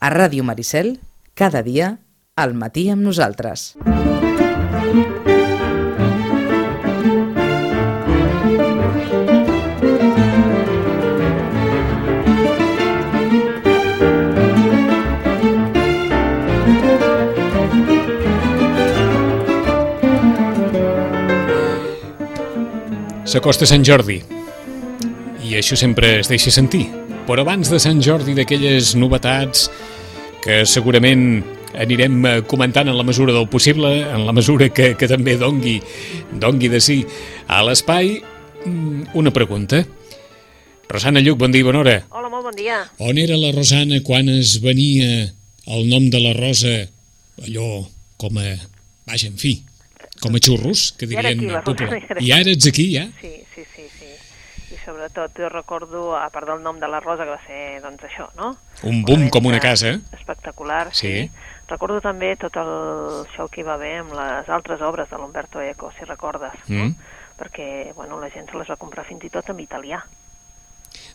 A Ràdio Maricel, cada dia, al matí amb nosaltres. S'acosta Sant Jordi i això sempre es deixa sentir. Però abans de Sant Jordi, d'aquelles novetats que segurament anirem eh, comentant en la mesura del possible, en la mesura que, que també dongui, dongui de sí a l'espai, mm, una pregunta. Rosana Lluc, bon dia i bona hora. Hola, molt bon dia. On era la Rosana quan es venia el nom de la Rosa, allò com a... Vaja, en fi, com a xurros, que I ara dirien aquí, i ara ets aquí, ja? Sí, sí, sí, sobretot jo recordo, a part del nom de la Rosa, que va ser, doncs, això, no? Un boom Una com una casa. Espectacular, Sí. sí. Recordo també tot el show que hi va haver amb les altres obres de l'Umberto Eco, si recordes, Mm. no? Perquè, bueno, la gent se les va comprar fins i tot en italià.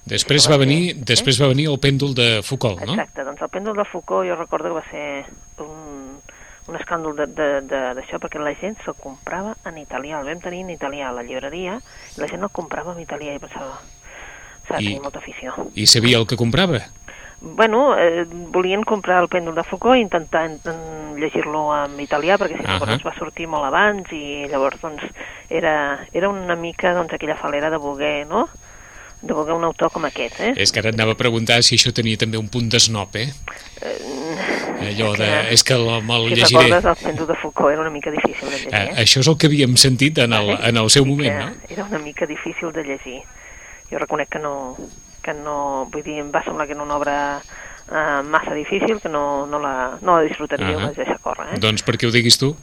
Després va venir, ser, després va venir el pèndol de Foucault, no? Exacte, doncs el pèndol de Foucault jo recordo que va ser un, un escàndol d'això, de, de, d'això, perquè la gent se'l comprava en italià, el vam tenir en italià a la llibreria, i la gent el comprava en italià i pensava, s'ha de tenir molta afició. I sabia el que comprava. Bueno, eh, volien comprar el pèndol de Foucault i intentar en- llegir-lo en italià, perquè si no uh va sortir molt abans i llavors doncs era, era una mica doncs, aquella falera de voler, no?, de voler un autor com aquest, eh? És que ara et anava a preguntar si això tenia també un punt d'esnop, eh? Allò de... que- És que el- me'l Si llegiré. recordes, el pèndol de Foucault era una mica difícil de llegir, Eh, eh? això és el que havíem sentit en el, en el seu moment, no? Era una mica difícil de llegir. Jo reconec que no, que no vull dir, em va semblar que era una obra eh, massa difícil, que no, no, la, no la disfrutaria, uh. -huh. vaig deixar córrer, eh? Doncs perquè ho diguis tu.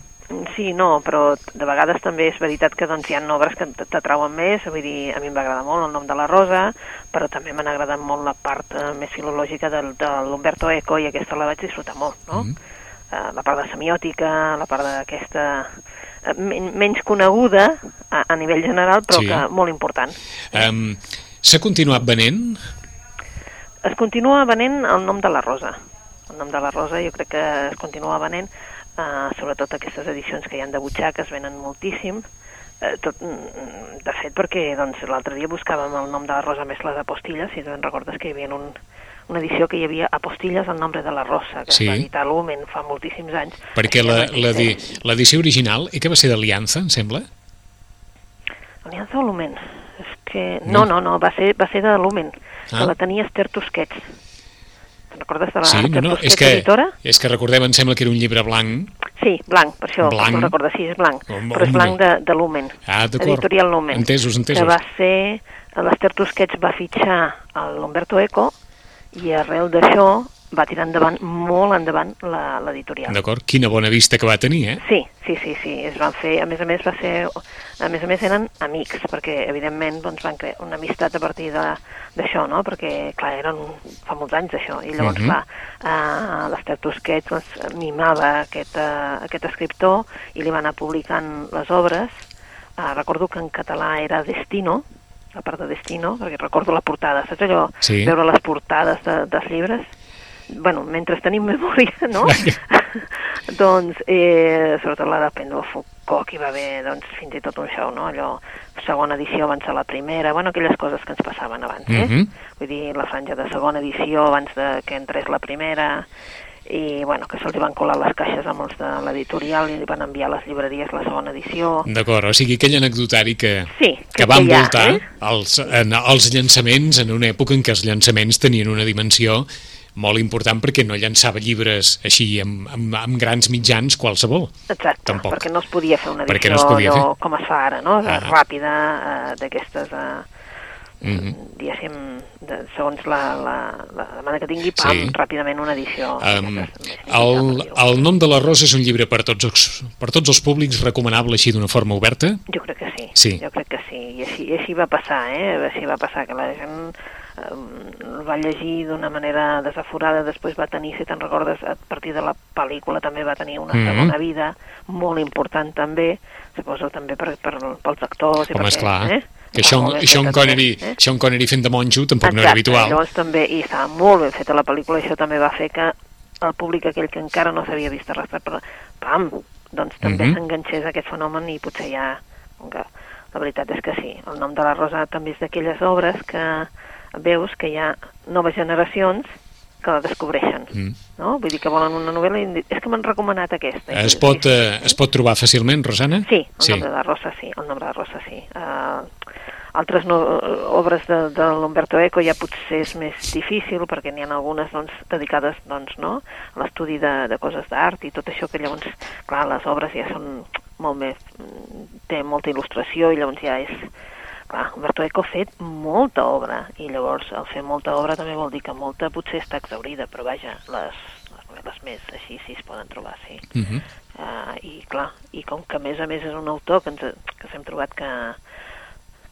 Sí, no, però de vegades també és veritat que doncs, hi ha obres que t'atrauen més, vull dir, a mi em va agradar molt el nom de la Rosa, però també m'han agradat molt la part eh, més filològica del, de l'Umberto Eco i aquesta la vaig disfrutar molt, no? Mhm. Eh, la part de semiòtica, la part d'aquesta... eh, men menys coneguda a, a nivell general, però Sí. que molt important. Um, S'ha continuat venent? Es continua venent el nom de la Rosa. El nom de la Rosa jo crec que es continua venent, eh, sobretot aquestes edicions que hi han de butxaca, es venen moltíssim. Eh, tot, mm, de fet, perquè doncs, l'altre dia buscàvem el nom de la Rosa més les apostilles, si te'n recordes que hi havia un, una edició que hi havia apostilles al nombre de la Rosa, que Sí. es va editar l'Umen fa moltíssims anys. Perquè Ja la- no la l'edició original, i que va ser d'Aliança, em sembla? Aliança o l'Umen? És que... No, no, no, va ser, va ser de l'Umen, Ah. que la tenia Esther Tusquets. Recordes de la Sí, no, no, és que, editora? és que recordem, em sembla que era un llibre blanc. Sí, blanc, per això, Blanc. no recordo, sí, és blanc, Home, però és blanc de, de Lumen, Ah, d'acord. editorial Lumen. Entesos, entesos. Que va ser, l'Ester Tusquets va fitxar l'Humberto Eco i arrel d'això va tirar endavant, molt endavant, la- l'editorial. D'acord? Quina bona vista que va tenir, eh? Sí, sí, sí, sí, es van fer, a més a més va ser, a més a més eren amics, perquè evidentment doncs, van crear una amistat a partir de- d'això, no? Perquè, clar, eren fa molts anys d'això, i llavors, Mhm. clar, uh, l'Ester Tusquets doncs, mimava aquest, uh, aquest escriptor i li va anar publicant les obres, uh, recordo que en català era Destino, la part de Destino, perquè recordo la portada, saps allò? Sí. Veure les portades de, dels llibres? Bueno, mentre tenim memòria, no? doncs, eh, sobretot la de Pendle Foucault, hi va haver doncs, fins i tot un show, no? Allò, segona edició abans de la primera, bueno, aquelles coses que ens passaven abans, eh? Mhm. Vull dir, la franja de segona edició abans de que entrés la primera, i, bueno, que se'ls van colar les caixes amb els de l'editorial i li van enviar a les llibreries la segona edició. D'acord, o sigui, aquell anecdotari que, Sí, que que va hi ha, envoltar eh? els, en, els llançaments en una època en què els llançaments tenien una dimensió molt important perquè no llançava llibres així amb, amb, amb grans mitjans qualsevol. Exacte, Tampoc. perquè no es podia fer una edició no es podia allò fer. com es fa ara, no? Ah. Ràpida, eh, d'aquestes... Eh, Mhm. diguéssim, de, segons la, la, la demanda que tingui, pam, Sí. ràpidament una edició. Um, el, el nom de la Rosa és un llibre per tots els, per tots els públics recomanable així d'una forma oberta? Jo crec que sí. Sí. Jo crec que sí. I així, i així va passar, eh? Així va passar, que la gent el va llegir d'una manera desaforada, després va tenir, si te'n recordes, a partir de la pel·lícula també va tenir una Mhm. segona vida, molt important també, suposo també per, per, pels actors i Home, perquè, esclar, eh? que Sean, ben Sean, Connery, eh? Sean Connery fent de monjo tampoc no era Exacte, habitual. Llavors també, i estava molt ben feta la pel·lícula, això també va fer que el públic aquell que encara no s'havia vist arrastrat per... Pam! Doncs també Mhm. s'enganxés a aquest fenomen i potser ja... Que, la veritat és que sí, el nom de la Rosa també és d'aquelles obres que veus que hi ha noves generacions que la descobreixen, Mm. no? Vull dir que volen una novel·la i és que m'han recomanat aquesta. I Es pot, eh, es pot trobar fàcilment, Rosana? Sí, el sí. nombre de Rosa sí, el nombre de Rosa sí. Uh, altres no, obres de, de l'Umberto Eco ja potser és més difícil perquè n'hi ha algunes doncs, dedicades doncs, no? a l'estudi de, de coses d'art i tot això que llavors, clar, les obres ja són molt més... té molta il·lustració i llavors ja és... Clar, Umberto Eco ha fet molta obra i llavors el fer molta obra també vol dir que molta potser està exaurida, però vaja, les, les més així sí es poden trobar, sí. Uh -huh. Uh, I clar, i com que a més a més és un autor que, ens, que s'hem trobat que,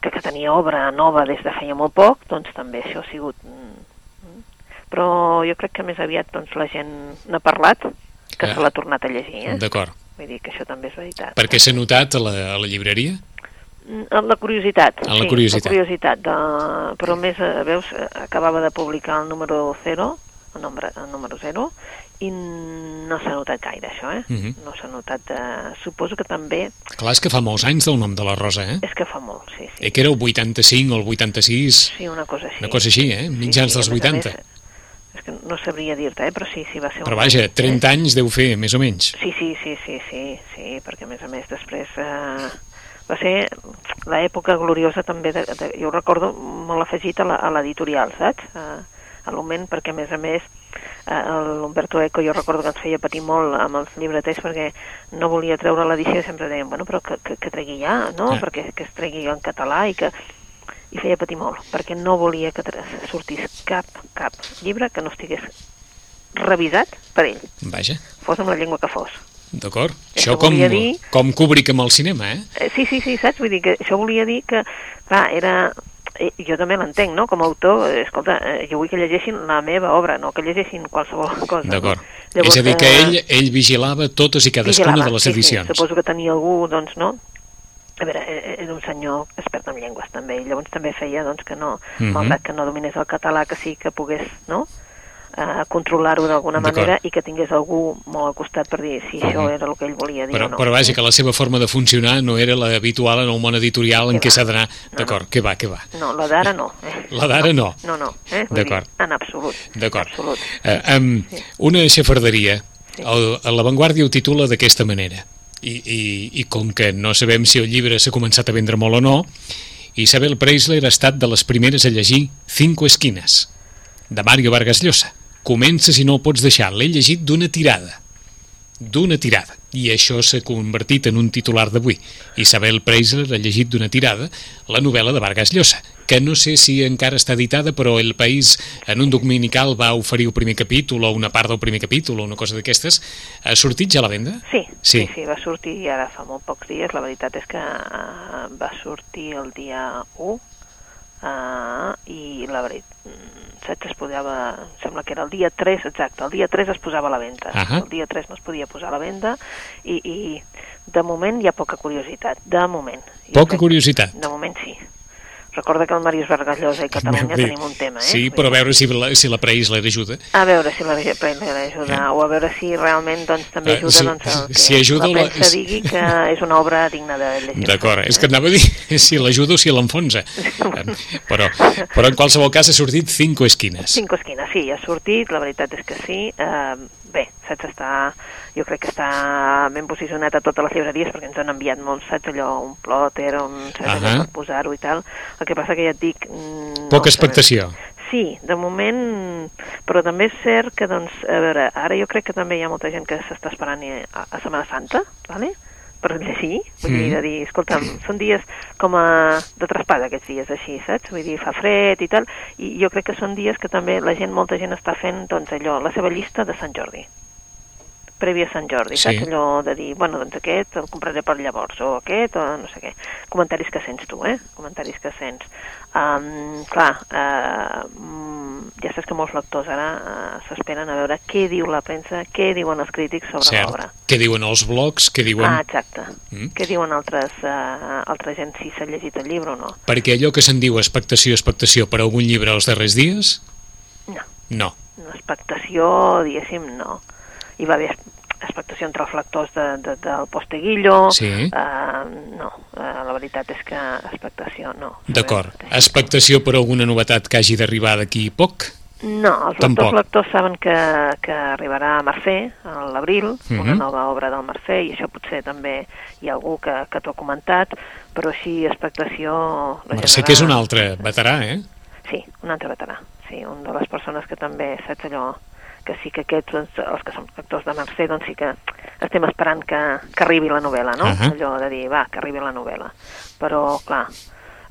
que, que tenia obra nova des de feia molt poc, doncs també això ha sigut... mm, mm. Però jo crec que més aviat doncs, la gent n'ha parlat, que Ah. se l'ha tornat a llegir, eh? D'acord. Vull dir que això també és veritat. Perquè s'ha notat a la, a la llibreria? Mm, La curiositat. En la sí, curiositat. La curiositat. De... Però més, eh, veus, eh, acabava de publicar el número 0, el número, el número 0, i no s'ha notat gaire, això, eh? Mhm. No s'ha notat... Eh... Suposo que també... Clar, és que fa molts anys del nom de la Rosa, eh? És que fa molt, sí, sí. Eh, que era el 85 o el 86, Sí, una cosa així. una cosa així, eh? Mitjans dels a més a 80. més, és que no sabria dir-te, eh? però sí, sí, va ser Però vaja, 30 anys deu fer, més o menys. Sí, sí, sí, sí, sí, sí, perquè a més a més després eh, va ser l'època gloriosa també, de, de, jo recordo molt afegit a l'editorial, saps? A, a l'Oment, perquè a més a més eh, l'Umberto Eco jo recordo que ens feia patir molt amb els llibreters perquè no volia treure l'edició i sempre deien, bueno, però que, que, que tregui ja, no? Ah. Perquè que es tregui en català i que i feia patir molt, perquè no volia que sortís cap, cap llibre que no estigués revisat per ell, Vaja, fos amb la llengua que fos. D'acord. Això Això com, dir- com Kubrick amb el cinema, eh? Eh, Sí, sí, sí, saps? Vull dir que això volia dir que, clar, era... eh, Jo també l'entenc, no? Com a autor, eh, escolta, eh, jo vull que llegeixin la meva obra, no que llegeixin qualsevol cosa. D'acord. És a dir, que eh, ell, ell vigilava totes i cadascuna vigilava, de les sí, edicions. Sí, suposo que tenia algú, doncs, no? A veure, eh, era un senyor expert en llengües, també, i llavors també feia, doncs, que no, Mhm. malgrat que no dominés el català, que sí que pogués, no?, eh, controlar-ho d'alguna manera i que tingués algú molt al costat per dir si això era el que ell volia dir Però, o no. però vaja, que la seva forma de funcionar no era la habitual en el món editorial en Que què va. s'ha d'anar... No, D'acord, que va, que va. No, la d'ara no. Eh? La d'ara no. No, no. Eh? D'acord. En absolut. D'acord. Eh, um, Sí. una xafarderia. Sí. El, a l'avantguàrdia ho titula d'aquesta manera. I, i, I com que no sabem si el llibre s'ha començat a vendre molt o no, Isabel Preisler ha estat de les primeres a llegir Cinco esquines, de Mario Vargas Llosa. Comença si no el pots deixar. L'he llegit d'una tirada. D'una tirada. I això s'ha convertit en un titular d'avui. Isabel Preisler ha llegit d'una tirada la novel·la de Vargas Llosa, que no sé si encara està editada, però El País en un dominical va oferir el primer capítol o una part del primer capítol o una cosa d'aquestes. Ha sortit ja a la venda? Sí, Sí. sí, sí, va sortir ara fa molt pocs dies. La veritat és que uh, va sortir el dia 1 uh, i la veritat, saps, es posava, em sembla que era el dia 3, exacte, el dia 3 es posava a la venda. Ahà. El dia 3 no es podia posar a la venda i, i de moment hi ha poca curiositat, de moment. Poca crec- curiositat. De moment sí. Recorda que el Màrius Vargas Llosa i Catalunya Bé, tenim un tema, eh? Sí, però a veure si la, si la Preisler ajuda. A veure si la Premier ajuda, o a veure si realment doncs, també Eh, ajuda si- doncs, el que si ajuda la la- premsa digui que és una obra digna de llegir. D'acord, és que anava a dir si l'ajuda o si l'enfonsa. Eh, Però, però en qualsevol cas ha sortit Cinco esquines. Cinco esquines, sí, ha sortit, la veritat és que sí. Uh, bé, saps, està, jo crec que està ben posicionat a totes les llibreries perquè ens han enviat molts, saps, allò, un plotter, un saps, allò Ahà. per posar-ho i tal. El que passa que ja et dic... mm, Poca no sabem. expectació. Sí, de moment, però també és cert que, doncs, a veure, ara jo crec que també hi ha molta gent que s'està esperant a, a Setmana Santa, ¿vale? per llegir, vull dir, de dir, escolta'm, són dies com a de traspada aquests dies així, saps? Vull dir, fa fred i tal, i jo crec que són dies que també la gent, molta gent està fent, doncs, allò, la seva llista de Sant Jordi prèvia a Sant Jordi, Sí. saps? Allò de dir, bueno, doncs aquest el compraré per llavors, o aquest, o no sé què. Comentaris que sents tu, eh? Comentaris que sents. Um, clar, uh, ja saps que molts lectors ara uh, s'esperen a veure què diu la premsa, què diuen els crítics sobre l'obra. Què diuen els blogs, què diuen... Ah, exacte. Mm. Què diuen altres, uh, altra gent si s'ha llegit el llibre o no? Perquè allò que se'n diu expectació, expectació per algun llibre els darrers dies, No. no. expectació, diguéssim, no. Hi va haver expectació entre els lectors de, de, del Posteguillo, Sí. uh, no, uh, la veritat és que expectació no. D'acord. Expectació per alguna novetat que hagi d'arribar d'aquí poc? No, els Tampoc. lectors lectors saben que, que arribarà a Mercè a l'abril, una Mhm. nova obra del Mercè, i això potser també hi ha algú que, que t'ho ha comentat, però així expectació... la Mercè general- que és un altre veterà, eh? Sí, un altre veterà. Sí, un de les persones que també, saps allò, que sí que aquests, doncs, els que són actors de Mercè, doncs sí que estem esperant que, que arribi la novel·la, no? Ahà. Allò de dir, va, que arribi la novel·la. Però, clar,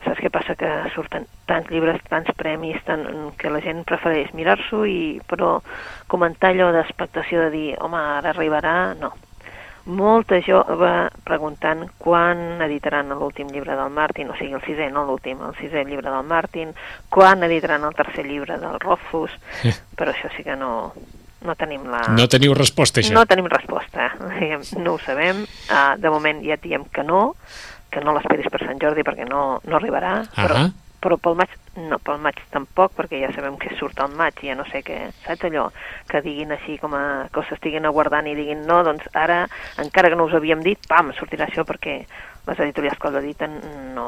saps què passa? Que surten tants llibres, tants premis, tant, que la gent prefereix mirar-s'ho, i però comentar allò d'expectació de dir, home, ara arribarà, no. Molta jove preguntant quan editaran l'últim llibre del Martin, o sigui, el sisè, no l'últim, el sisè llibre del Martin, quan editaran el tercer llibre del Rothfuss, però això sí que no, no tenim la... No teniu resposta, això? No tenim resposta, no ho sabem, uh, de moment ja et diem que no, que no l'esperis per Sant Jordi perquè no, no arribarà, però, Ahà. però pel maig, no, pel maig tampoc, perquè ja sabem que surt al maig, ja no sé què, saps allò, que diguin així com a, que s'estiguin aguardant i diguin no, doncs ara, encara que no us havíem dit, pam, sortirà això perquè les editorials que l'editen no,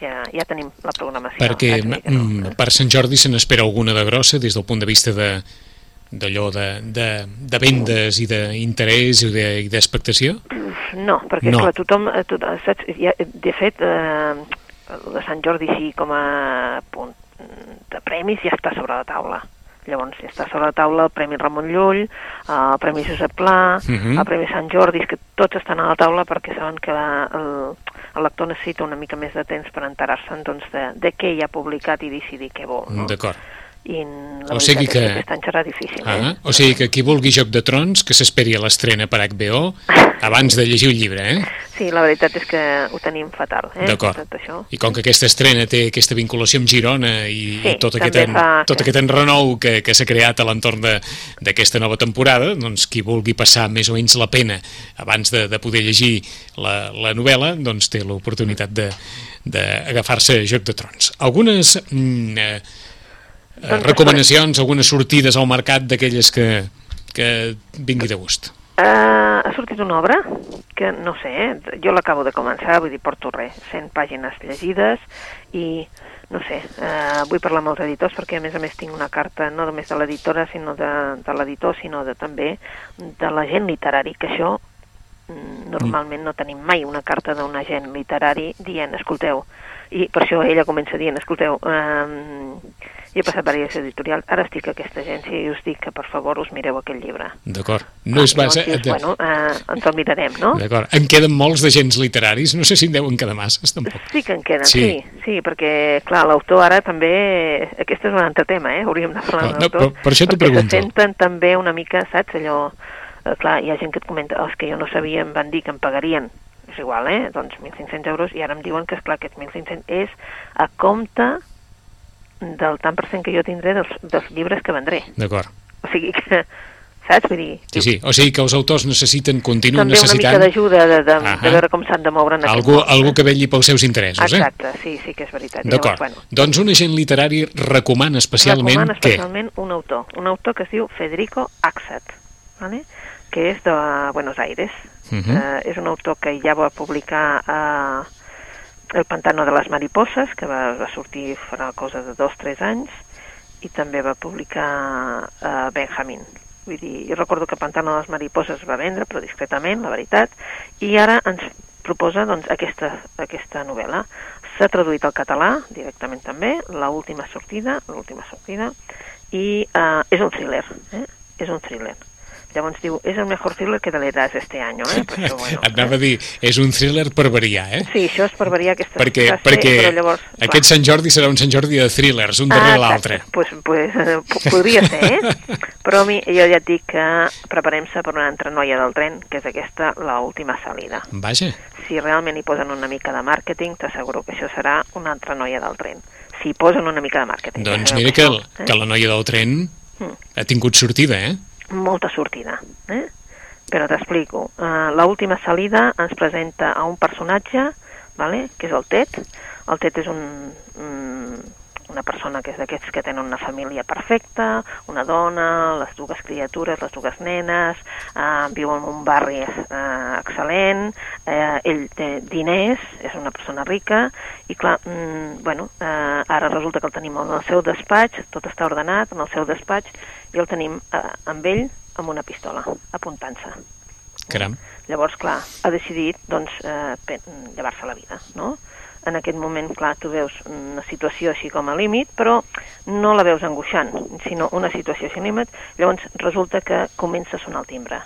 ja, ja tenim la programació. Perquè no. mm, per Sant Jordi se n'espera alguna de grossa des del punt de vista de d'allò de, de, de vendes i d'interès i de- i d'expectació? No, perquè No. clar, tothom, eh, tot, saps, ja, de fet, eh, el de Sant Jordi sí com a punt de premis ja està sobre la taula. Llavors ja està sobre la taula el Premi Ramon Llull, el Premi Josep Pla, Mhm. el Premi Sant Jordi, que tots estan a la taula perquè saben que la, el, el lector necessita una mica més de temps per enterar-se'n doncs, de, de què hi ha publicat i decidir què vol. No? D'acord. I la O sigui que- que aquest any serà difícil. Ah, eh? o sigui que qui vulgui Joc de Trons, que s'esperi a l'estrena per HBO abans de llegir el llibre, eh? Sí, la veritat és que ho tenim fatal. Eh? D'acord. I com que aquesta estrena té aquesta vinculació amb Girona i, Sí, i tot, aquest, en, fa- tot aquest enrenou que, que s'ha creat a l'entorn de- d'aquesta nova temporada, doncs qui vulgui passar més o menys la pena abans de, de poder llegir la, la novel·la, doncs té l'oportunitat de d'agafar-se Joc de Trons. Algunes mm, eh, Doncs, recomanacions, algunes sortides al mercat d'aquelles que, que vingui de gust. Uh, ha sortit una obra que, no sé, eh, jo l'acabo de començar, vull dir, porto res, 100 pàgines llegides i, no sé, uh, vull parlar amb els editors perquè a més a més tinc una carta no només de l'editora, sinó de, de l'editor, sinó de també de l'agent literari, que això mm, normalment no tenim mai una carta d'un agent literari dient, escolteu, i per això ella comença dient, escolteu, um, jo he passat per aquesta editorial, ara estic a aquesta agència i us dic que per favor us mireu aquell llibre. D'acord. No es Ah, basa... llavors dius, de- bueno, eh, ens el mirarem, no? D'acord. En queden molts d'agents literaris, no sé si en deuen quedar masses, tampoc. Sí que en queden, Sí. sí, sí, perquè, clar, l'autor ara també... Aquest és un altre tema, eh? Hauríem de parlar No, de no, l'autor. per- per això t'ho perquè pregunto. se senten també una mica, saps, allò... Eh, clar, hi ha gent que et comenta, els que jo no sabia em van dir que em pagarien, és igual, eh? Doncs 1.500 euros, i ara em diuen que, és clar aquests 1.500 és a compte del tant per cent que jo tindré dels, dels llibres que vendré. D'acord. O sigui que, saps? Vull dir, Sí, sí. O sigui que els autors necessiten, continuen també una mica necessitant d'ajuda de, de, Ahà. de veure com s'han de moure en aquest algú, món. algú que vetlli pels seus interessos, eh? Exacte, sí, sí que és veritat. D'acord. Bueno, Doncs un agent literari recomana especialment recomana què? especialment un autor, un autor que es diu Federico Axat, ¿vale? que és de Buenos Aires. Mhm. eh, és un autor que ja va publicar eh, El pantano de les mariposas, que va, va sortir farà cosa de dos o tres anys, i també va publicar eh, Benjamin. Vull dir, jo recordo que Pantano de les mariposas es va vendre, però discretament, la veritat, i ara ens proposa doncs, aquesta, aquesta novel·la. S'ha traduït al català directament també, la última sortida, l'última sortida, i eh, és un thriller, eh? és un thriller. Llavors diu, és el millor thriller que te leerás este año, eh? Per això, bueno, Et anava a dir, és un thriller per variar, eh? Sí, això és per variar aquesta perquè frase, perquè però llavors... clar. aquest Sant Jordi serà un Sant Jordi de thrillers, un darrere l'altre. Pues, pues, eh, po- podria ser, eh? Però mi, jo ja et dic que preparem-se per una altra noia del tren, que és aquesta, la última salida. Vaja, Si realment hi posen una mica de màrqueting, t'asseguro que això serà una altra noia del tren. Si hi posen una mica de màrqueting. doncs sabeu mira que, això, el- que la noia del tren Mm. ha tingut sortida, eh? Molta sortida. Eh? Però t'explico. Uh, la última salida ens presenta a un personatge, vale? que és el Ted. El Ted és un, un, una persona que és d'aquests que tenen una família perfecta, una dona, les dues criatures, les dues nenes, eh, viu en un barri eh, excel·lent, eh, ell té diners, és una persona rica, i clar, mm, bueno, eh, ara resulta que el tenim en el seu despatx, tot està ordenat en el seu despatx, i el tenim eh, amb ell amb una pistola, apuntant-se. Caram. Llavors, clar, ha decidit, doncs, eh, llevar-se la vida, no? En aquest moment, clar, tu veus una situació així com a límit, però no la veus angoixant, sinó una situació així límit. Llavors, resulta que comença a sonar el timbre.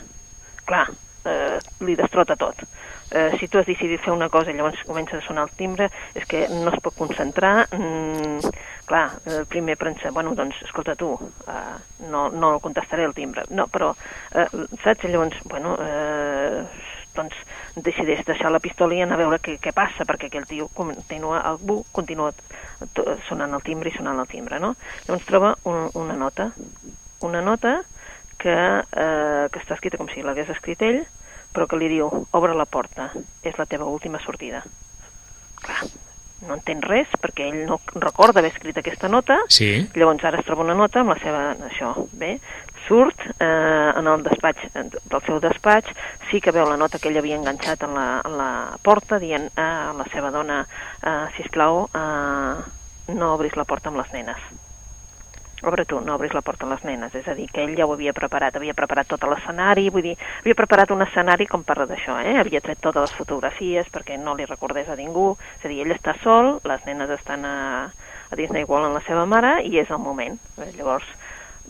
Clar, eh, li destrota tot. Eh, si tu has decidit fer una cosa i llavors comença a sonar el timbre, és que no es pot concentrar. Mm, clar, el primer pensa, bueno, doncs, escolta tu, eh, no, no contestaré el timbre. No, però, eh, saps? Llavors, bueno, eh, doncs decideix deixar la pistola i anar a veure què, què passa, perquè aquell tio continua, algú continua sonant el timbre i sonant el timbre, no? Llavors troba un, una nota, una nota que, eh, que està escrita com si l'hagués escrit ell, però que li diu, obre la porta, és la teva última sortida. Clar, no entén res, perquè ell no recorda haver escrit aquesta nota, Sí. Llavors ara es troba una nota amb la seva... això, bé, surt eh, en el despatx, del seu despatx, sí que veu la nota que ell havia enganxat en la, en la porta, dient eh, a la seva dona, eh, sisplau, eh, no obris la porta amb les nenes. Obre tu, no obris la porta amb les nenes. És a dir, que ell ja ho havia preparat, havia preparat tot l'escenari, vull dir, havia preparat un escenari com parla d'això, eh? Havia tret totes les fotografies perquè no li recordés a ningú. És a dir, ell està sol, les nenes estan a, a Disney World amb la seva mare i és el moment. Eh, Llavors,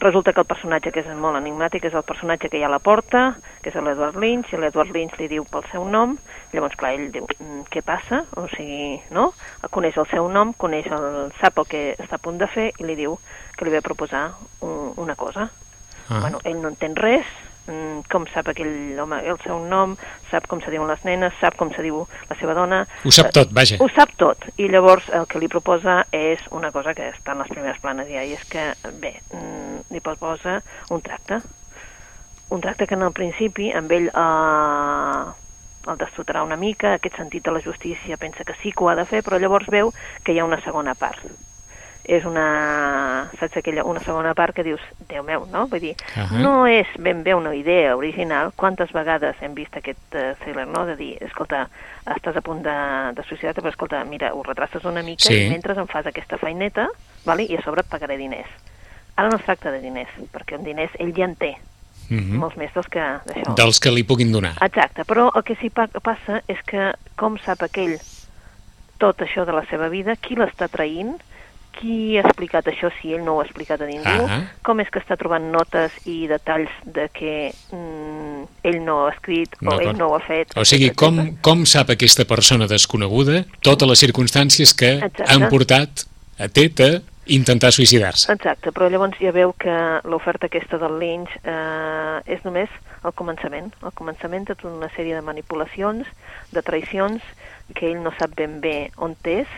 resulta que el personatge que és molt enigmàtic és el personatge que hi ha a la porta, que és l'Edward Lynch, i l'Edward Lynch li diu pel seu nom, llavors, clar, ell diu, "Mm, què passa? O sigui, no? Coneix el seu nom, coneix el, sap el que està a punt de fer i li diu que li ve a proposar un, una cosa. Ah. Bueno, ell no entén res, mm, com sap aquell home el seu nom, sap com se diuen les nenes, sap com se diu la seva dona... Ho sap tot, vaja. Ho sap tot, i llavors el que li proposa és una cosa que està en les primeres planes ja, i és que, bé, mm, li proposa un tracte. Un tracte que en el principi amb ell eh, el destrotarà una mica, aquest sentit de la justícia pensa que sí que ho ha de fer, però llavors veu que hi ha una segona part. És una, saps aquella, una segona part que dius, Déu meu, no? Vull dir, Ahà. no és ben bé una idea original. Quantes vegades hem vist aquest uh, thriller, no?, de dir, escolta, estàs a punt de, de suïcidar-te, però escolta, mira, ho retraces una mica Sí. i mentre em fas aquesta feineta, vale? i a sobre et pagaré diners. Ara no es tracta de diners, perquè amb diners ell ja en té, Mhm. molts més dels que d'això. Dels que li puguin donar. Exacte, però el que sí pa passa és que com sap aquell tot això de la seva vida, qui l'està traint, qui ha explicat això si ell no ho ha explicat a ningú, Ah. com és que està trobant notes i detalls de que mm, ell no ha escrit o ell no ho ha fet. O sigui, etcètera, com, com sap aquesta persona desconeguda totes les circumstàncies que Exacte. han portat a Tet a intentar suïcidar-se? Exacte, però llavors ja veu que l'oferta aquesta del Lynch eh, és només el començament. El començament de tota una sèrie de manipulacions, de traïcions, que ell no sap ben bé on és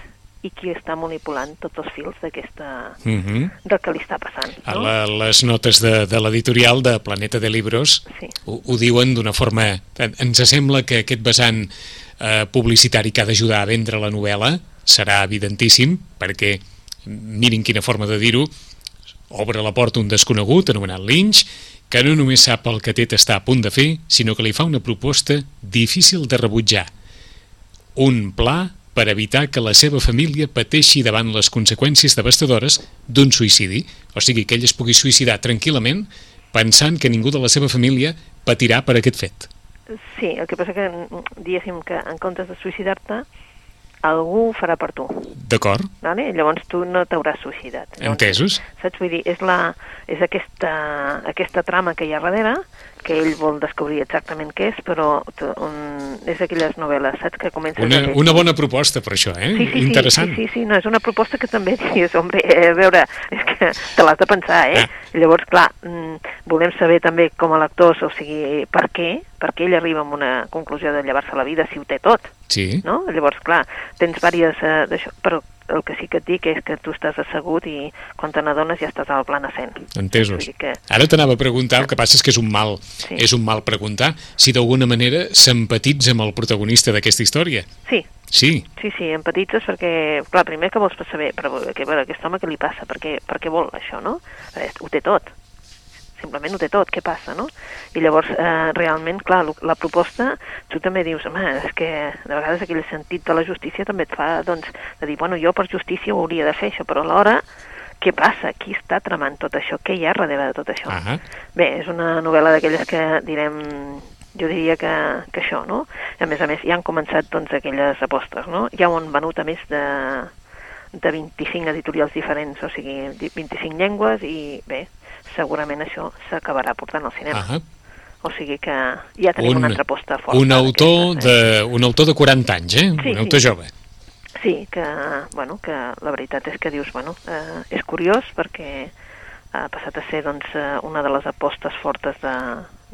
i qui està manipulant tots els fils d'aquesta... Mhm. del que li està passant. A No? la, les notes de, de l'editorial de Planeta de Libros Sí. ho, ho diuen d'una forma... en- Ens sembla que aquest vessant eh, publicitari que ha d'ajudar a vendre la novel·la serà evidentíssim, perquè mirin quina forma de dir-ho, obre la porta un desconegut anomenat Lynch, que no només sap el que Tet està a punt de fer, sinó que li fa una proposta difícil de rebutjar. Un pla per evitar que la seva família pateixi davant les conseqüències devastadores d'un suïcidi, o sigui, que ell es pugui suïcidar tranquil·lament pensant que ningú de la seva família patirà per aquest fet. Sí, el que passa que, diguéssim que en comptes de suïcidar-te, algú ho farà per tu. D'acord? Vale? Llavors tu no t'hauràs suïcidat. Llavors, Entesos? Saps? Vull dir, és, la, és aquesta, aquesta trama que hi ha darrere, que ell vol descobrir exactament què és, però un, és aquelles novel·les, saps? Que comences Una, a una bona proposta per això, eh? Sí, sí, Interessant. Sí, sí, sí, no, és una proposta que també dius, hombre, eh, a veure, és que te l'has de pensar, eh? Ah. Llavors, clar, mm, volem saber també com a lectors, o sigui, per què, per què ell arriba a una conclusió de llevar-se la vida si ho té tot, Sí. no? Llavors, clar, tens diverses, eh, d'això, però el que sí que et dic és que tu estàs assegut i quan te n'adones ja estàs al plan ascent. Entesos. Que- Ara t'anava a preguntar, el que passa és que és un mal, Sí. és un mal preguntar, si d'alguna manera s'empatitza amb el protagonista d'aquesta història. Sí, Sí, sí, sí, empatitzes perquè, clar, primer que vols saber, però que, veure, aquest home què li passa, per què, per què vol això, no? Eh, Ho té tot, simplement ho té tot, què passa, no? I llavors, eh, realment, clar, la proposta, tu també dius, home, és que de vegades aquell sentit de la justícia també et fa, doncs, de dir, bueno, jo per justícia ho hauria de fer això, però alhora, què passa? Qui està tramant tot això? Què hi ha darrere de tot això? Ahà. Bé, és una novel·la d'aquelles que direm, jo diria que, que això, no? A més a més, ja han començat doncs aquelles apostes, no? Ja ho han venut a més de, de 25 editorials diferents, o sigui, di- 25 llengües i bé, segurament això s'acabarà portant al cinema. ahà. O sigui que ja tenim una altra aposta forta. un, autor d'aquestes, eh? de, un autor de 40 anys, eh? Sí, un autor sí. jove. Sí, que, bueno, que la veritat és que dius, bueno, eh, és curiós perquè ha passat a ser doncs, eh, una de les apostes fortes de,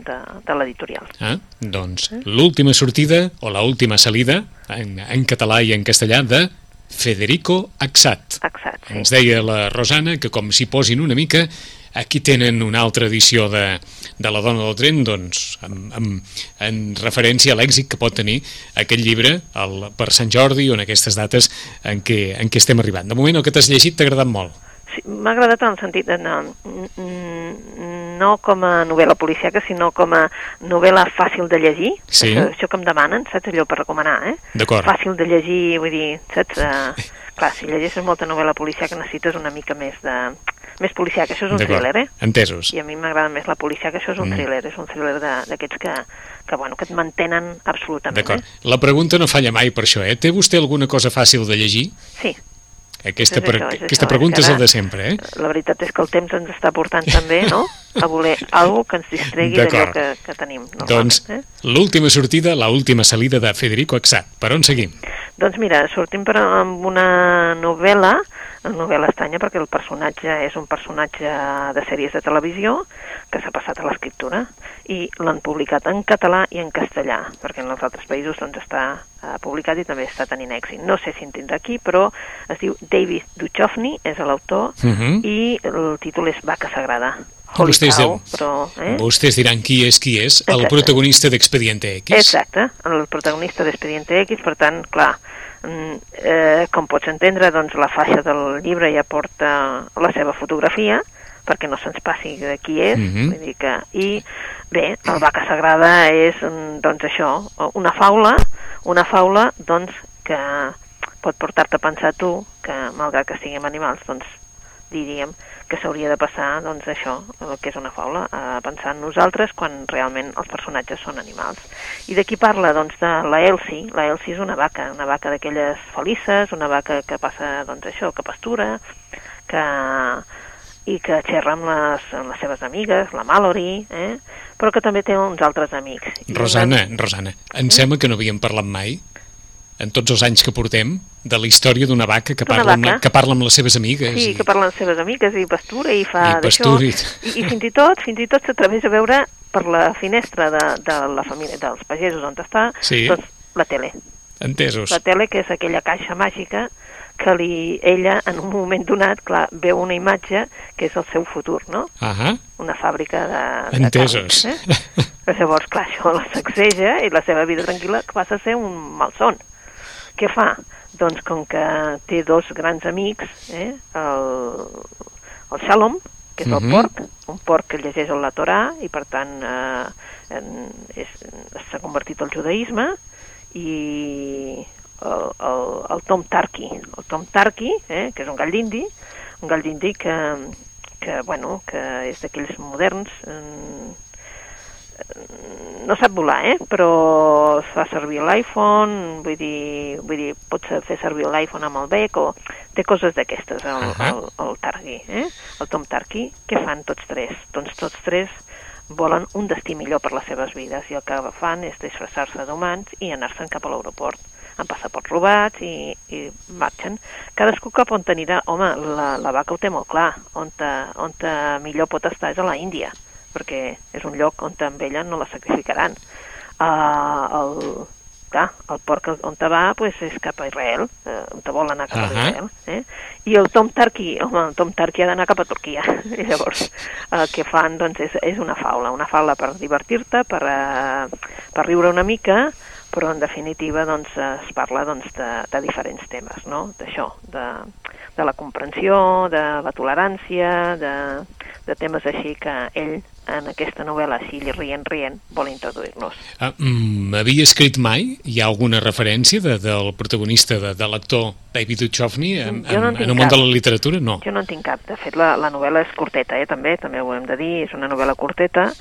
de, de l'editorial. Ah, doncs l'última sortida o la última salida en, en català i en castellà de Federico Axat. Exacte, sí. Ens deia la Rosana que com s'hi posin una mica, aquí tenen una altra edició de, de La dona del tren, doncs, amb, amb, en referència a l'èxit que pot tenir aquest llibre el, per Sant Jordi o en aquestes dates en què, en què estem arribant. De moment el que t'has llegit t'ha agradat molt. Sí, M'ha agradat en el sentit de no, mm, no com a novel·la policiaca, sinó com a novel·la fàcil de llegir. Sí. Això, això que em demanen, saps allò per recomanar, eh? D'acord. Fàcil de llegir, vull dir, saps? Uh, clar, si llegeixes molta novel·la policiaca necessites una mica més de... Més policiaca, això és un thriller, eh? Entesos. I a mi m'agrada més la policiaca, això és un Mm. thriller, és un thriller de- d'aquests que, que, bueno, que et mantenen absolutament. D'acord. Eh? La pregunta no falla mai per això, eh? Té vostè alguna cosa fàcil de llegir? Sí, Aquesta, És per, això, és aquesta això, pregunta és la de sempre, eh? la veritat és que el temps ens està portant també, no?, a voler alguna que ens distregui d'allò que, que tenim. Doncs Eh? l'última sortida, la última salida de Federico Axat. Per on seguim? Doncs mira, sortim per, amb una novel·la, una novel·la estranya perquè el personatge és un personatge de sèries de televisió que s'ha passat a l'escriptura i l'han publicat en català i en castellà, perquè en els altres països doncs, està eh, publicat i també està tenint èxit. No sé si en tindrà aquí, però es diu David Duchovny, és l'autor, Uh -huh. i el títol és Vaca Sagrada. Holy Vostès, cow, però... Eh? Vostès diran qui és qui és, el Exacte. protagonista d'Expediente X. Exacte, el protagonista d'Expediente X, per tant, clar, eh, com pots entendre, doncs la faixa del llibre ja porta la seva fotografia, perquè no se'ns passi de qui és, Mhm. vull dir que... I bé, el Vaca Sagrada és, mm, doncs això, una faula, una faula, doncs, que pot portar-te a pensar tu que, malgrat que siguem animals, doncs, diríem que s'hauria de passar, doncs, això, el que és una faula, a pensar en nosaltres quan realment els personatges són animals. I de qui parla? Doncs de la Elsie. La Elsie és una vaca, una vaca d'aquelles felices, una vaca que passa, doncs, això, que pastura, que i que xerra amb les, amb les seves amigues, la Mallory, eh? però que també té uns altres amics. Rosana, Rosana, em sembla que no havíem parlat mai, en tots els anys que portem, de la història d'una vaca que parla, amb, vaca. que parla amb les seves amigues. Sí, i- que parla amb les seves amigues i pastura i fa d'això. i- I, I fins i tot, fins i tot s'atreveix a veure per la finestra de, de la família, dels pagesos on està, Sí. doncs, la tele. Entesos. La tele, que és aquella caixa màgica que li, ella, en un moment donat, clar, veu una imatge que és el seu futur, no? Ahà, Una fàbrica de, de entesos. carns, eh? Però llavors, clar, això la sacseja i la seva vida tranquil·la passa a ser un malson. Què fa? Doncs com que té dos grans amics, eh? el, el Shalom, que és el Mhm. porc, un porc que llegeix la Torà i per tant eh, s'ha convertit al judaïsme, i el, el, el Tom Tarky, el Tom Tarky, eh? que és un gall d'indi, un gall d'indi que, que, bueno, que és d'aquells moderns, eh, no sap volar, eh? però fa servir l'iPhone, vull dir, vull dir, pots fer servir l'iPhone amb el bec, o té coses d'aquestes, el, Ahà. el, el Targi, eh? el Tom Tarki. Què fan tots tres? Doncs tots tres volen un destí millor per les seves vides i el que fan és disfressar-se d'humans i anar-se'n cap a l'aeroport amb passaports robats i, i marxen. Cadascú cap on anirà, home, la, la vaca ho té molt clar, on, te, on te millor pot estar és a la Índia, perquè és un lloc on amb ella no la sacrificaran. Uh, el, clar, el porc on te va pues, és cap a Israel, eh, on te vol anar cap Ahà. a Israel. Eh? I el Tom Tarki, home, el Tom Tarki ha d'anar cap a Turquia. I llavors el que fan doncs, és, és una faula, una faula per divertir-te, per, eh, per riure una mica, però en definitiva doncs, es parla doncs, de, de diferents temes, no? d'això, de, de la comprensió, de la tolerància, de, de temes així que ell en aquesta novel·la, així rient, rient, vol introduir-nos. Ah, mm, havia escrit mai? Hi ha alguna referència de, del protagonista, de, de l'actor David Duchovny en, Jo no en en, el món cap. de la literatura? No. Jo no en tinc cap. De fet, la, la novel·la és curteta, eh, també, també ho hem de dir, és una novel·la curteta,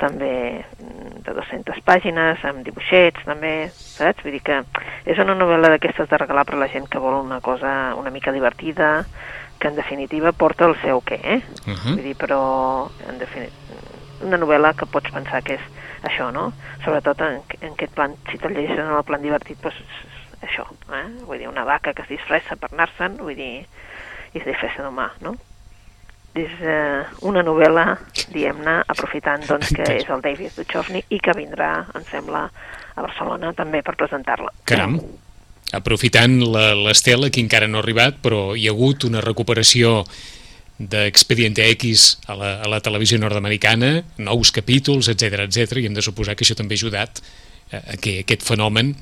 també mm, de 200 pàgines, amb dibuixets, també, saps? Vull dir que és una novel·la d'aquestes de regalar per a la gent que vol una cosa una mica divertida, que en definitiva porta el seu què, eh? Uh -huh. Vull dir, però en definitiva una novel·la que pots pensar que és això, no? Sobretot en, en aquest plan, si te'l llegeixes en el plan divertit, doncs això, eh? Vull dir, una vaca que es disfressa per anar-se'n, vull dir, i es disfressa d'humà, no? És eh, una novel·la, diguem-ne, aprofitant doncs, que és el David Duchovny i que vindrà, em sembla, a Barcelona també per presentar-la. Caram. Aprofitant la- l'Estela, que encara no ha arribat, però hi ha hagut una recuperació d'Expediente X a la, a la televisió nord-americana, nous capítols, etc etc i hem de suposar que això també ha ajudat a, a que aquest fenomen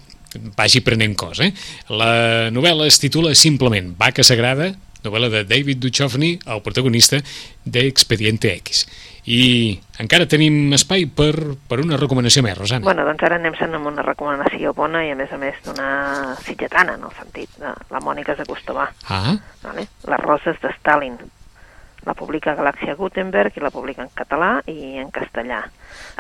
vagi prenent cos. Eh? La novel·la es titula simplement Vaca Sagrada, novel·la de David Duchovny, el protagonista d'Expediente X. I encara tenim espai per, per una recomanació més, Rosana. Bueno, doncs ara anem sent amb una recomanació bona i a més a més d'una sitgetana, en el sentit de la Mònica Zagostovà. Ah, Vale? Les roses de Stalin. La publica Galàxia Gutenberg i la publica en català i en castellà.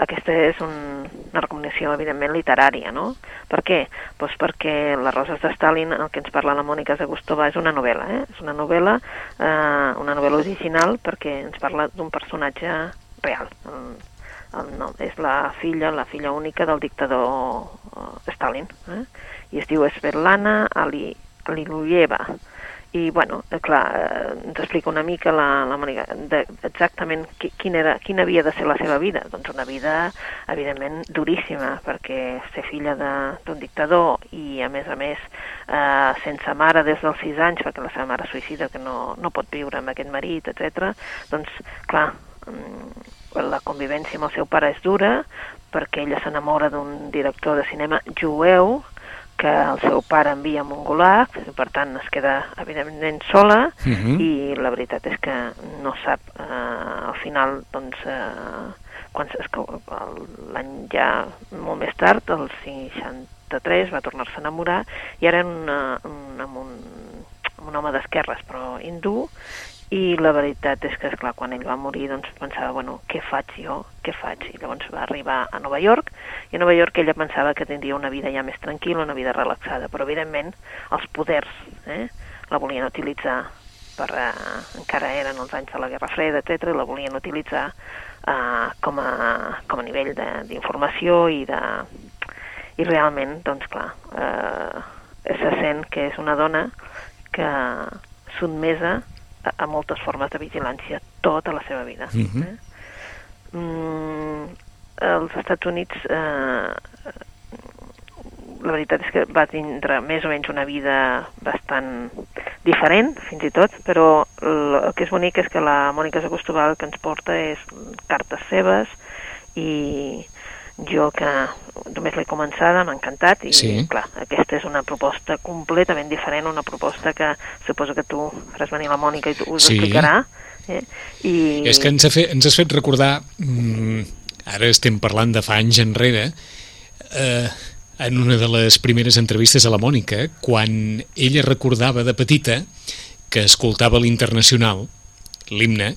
Aquesta és un, una recomanació, evidentment, literària, no? Per què? Pues perquè Les roses de Stalin, el que ens parla la Mònica Zagostova, és una novel·la, eh? És una novel·la, eh, una novel·la original perquè ens parla d'un personatge real. El, el nom és la filla, la filla única del dictador eh, Stalin, eh? I es diu Svetlana Ali, Aliluyeva i bueno, eh, clar, eh, ens explica una mica la, la Mònica de, exactament qui, quin era, quina havia de ser la seva vida. Doncs una vida, evidentment, duríssima, perquè ser filla d'un dictador i, a més a més, eh, sense mare des dels 6 anys, perquè la seva mare suïcida, que no, no pot viure amb aquest marit, etc. doncs, clar, mm, la convivència amb el seu pare és dura, perquè ella s'enamora d'un director de cinema jueu, que el seu pare envia a un gulag, per tant es queda evidentment sola uh -huh. i la veritat és que no sap eh, al final doncs eh, quan l'any ja molt més tard, el 63 va tornar-se a enamorar i ara era una, un, amb, un, un home d'esquerres però hindú i la veritat és que, esclar, quan ell va morir, doncs pensava, bueno, què faig jo? Què faig? I llavors va arribar a Nova York, i a Nova York ella pensava que tindria una vida ja més tranquil·la, una vida relaxada, però evidentment els poders eh, la volien utilitzar per, eh, encara eren els anys de la Guerra Freda, etc, i la volien utilitzar eh, com, a, com a nivell d'informació i de... I realment, doncs clar, eh, se sent que és una dona que sotmesa a, a moltes formes de vigilància tota la seva vida. Mhm. eh? mm, als Estats Units eh, la veritat és que va tindre més o menys una vida bastant diferent, fins i tot, però el, que és bonic és que la Mònica Zagostova el que ens porta és cartes seves i jo que només l'he començada, m'ha encantat i Sí. clar, aquesta és una proposta completament diferent, una proposta que suposo que tu faràs venir la Mònica i tu us Sí. explicarà eh? I... És que ens, ha fet, ens has fet recordar, mm, ara estem parlant de fa anys enrere, eh, en una de les primeres entrevistes a la Mònica, quan ella recordava de petita que escoltava l'Internacional, l'himne,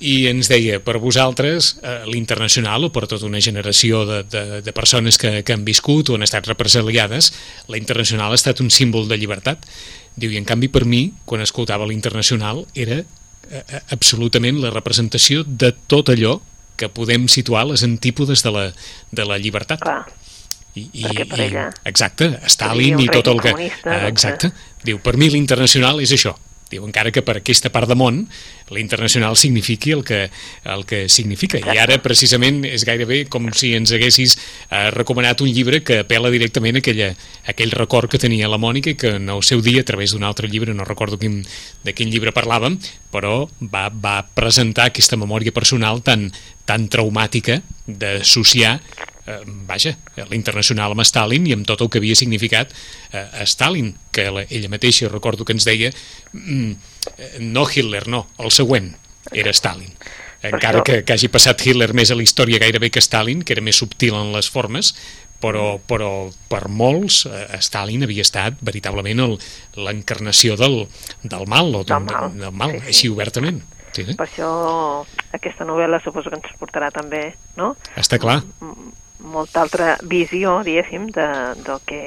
i ens deia, per vosaltres, eh, l'Internacional, o per tota una generació de, de, de persones que, que han viscut o han estat represaliades, la Internacional ha estat un símbol de llibertat. Diu, i en canvi per mi, quan escoltava l'Internacional, era eh, eh, absolutament la representació de tot allò que podem situar les antípodes de la, de la llibertat. clar. I, i, i, exacte, Stalin i tot el que... doncs, exacte. Diu, per mi l'Internacional és això. Diu, encara que per aquesta part de món l'internacional signifiqui el que, el que significa. I ara, precisament, és gairebé com si ens haguessis eh, recomanat un llibre que apela directament a aquella, a aquell record que tenia la Mònica que en el seu dia, a través d'un altre llibre, no recordo quin, de quin llibre parlàvem, però va, va presentar aquesta memòria personal tan, tan traumàtica d'associar eh, vaja, l'internacional amb Stalin i amb tot el que havia significat eh, Stalin, que la, ella mateixa recordo que ens deia mm, eh, no Hitler, no, el següent era Stalin encara que, que hagi passat Hitler més a la història gairebé que Stalin, que era més subtil en les formes, però, però per molts eh, Stalin havia estat veritablement l'encarnació del, del mal, o del, del mal, del mal sí, sí. així obertament. Sí, sí. Per això aquesta novel·la suposo que ens portarà també, no? Està clar. M molta altra visió, diguéssim, de, del que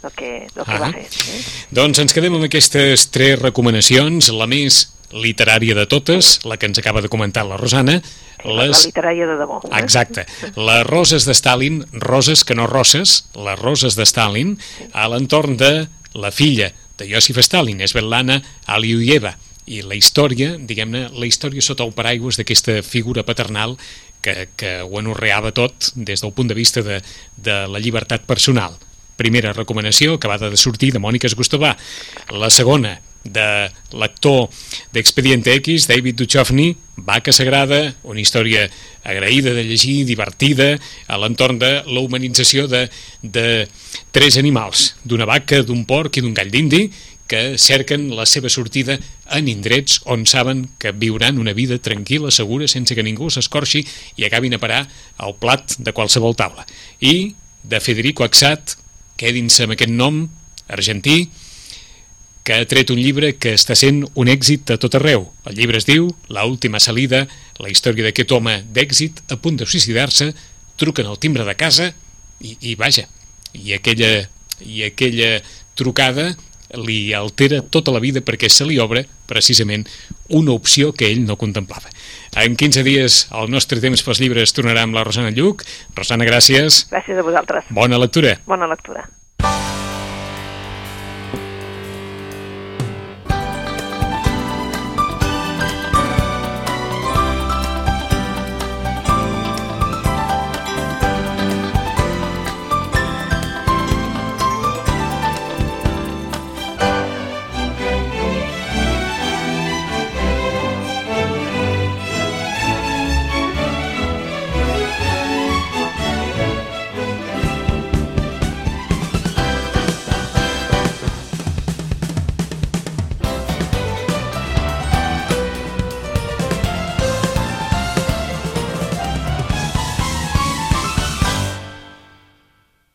del que, del que ah. va fer. Eh? Doncs ens quedem amb aquestes tres recomanacions, la més literària de totes, la que ens acaba de comentar la Rosana. Les... La literària de debò. Eh? Exacte. Les roses de Stalin, roses que no roses, les roses de Stalin, a l'entorn de la filla de Josif Stalin, Svetlana Aliuyeva, i la història, diguem-ne, la història sota el paraigües d'aquesta figura paternal que, que ho anorreava tot des del punt de vista de, de la llibertat personal. Primera recomanació, acabada de sortir, de Mònica Esgustovà. La segona, de l'actor d'Expediente X, David Duchovny, Vaca Sagrada, una història agraïda de llegir, divertida, a l'entorn de la humanització de, de tres animals, d'una vaca, d'un porc i d'un gall d'indi, que cerquen la seva sortida en indrets on saben que viuran una vida tranquil·la, segura, sense que ningú s'escorxi i acabin a parar al plat de qualsevol taula. I de Federico Axat, quedin-se amb aquest nom, argentí, que ha tret un llibre que està sent un èxit a tot arreu. El llibre es diu La última salida, la història d'aquest home d'èxit a punt de suïcidar-se, truquen al timbre de casa i, i vaja, i aquella, i aquella trucada li altera tota la vida perquè se li obre precisament una opció que ell no contemplava. En 15 dies el nostre temps pels llibres tornarà amb la Rosana Lluc. Rosana, gràcies. Gràcies a vosaltres. Bona lectura. Bona lectura.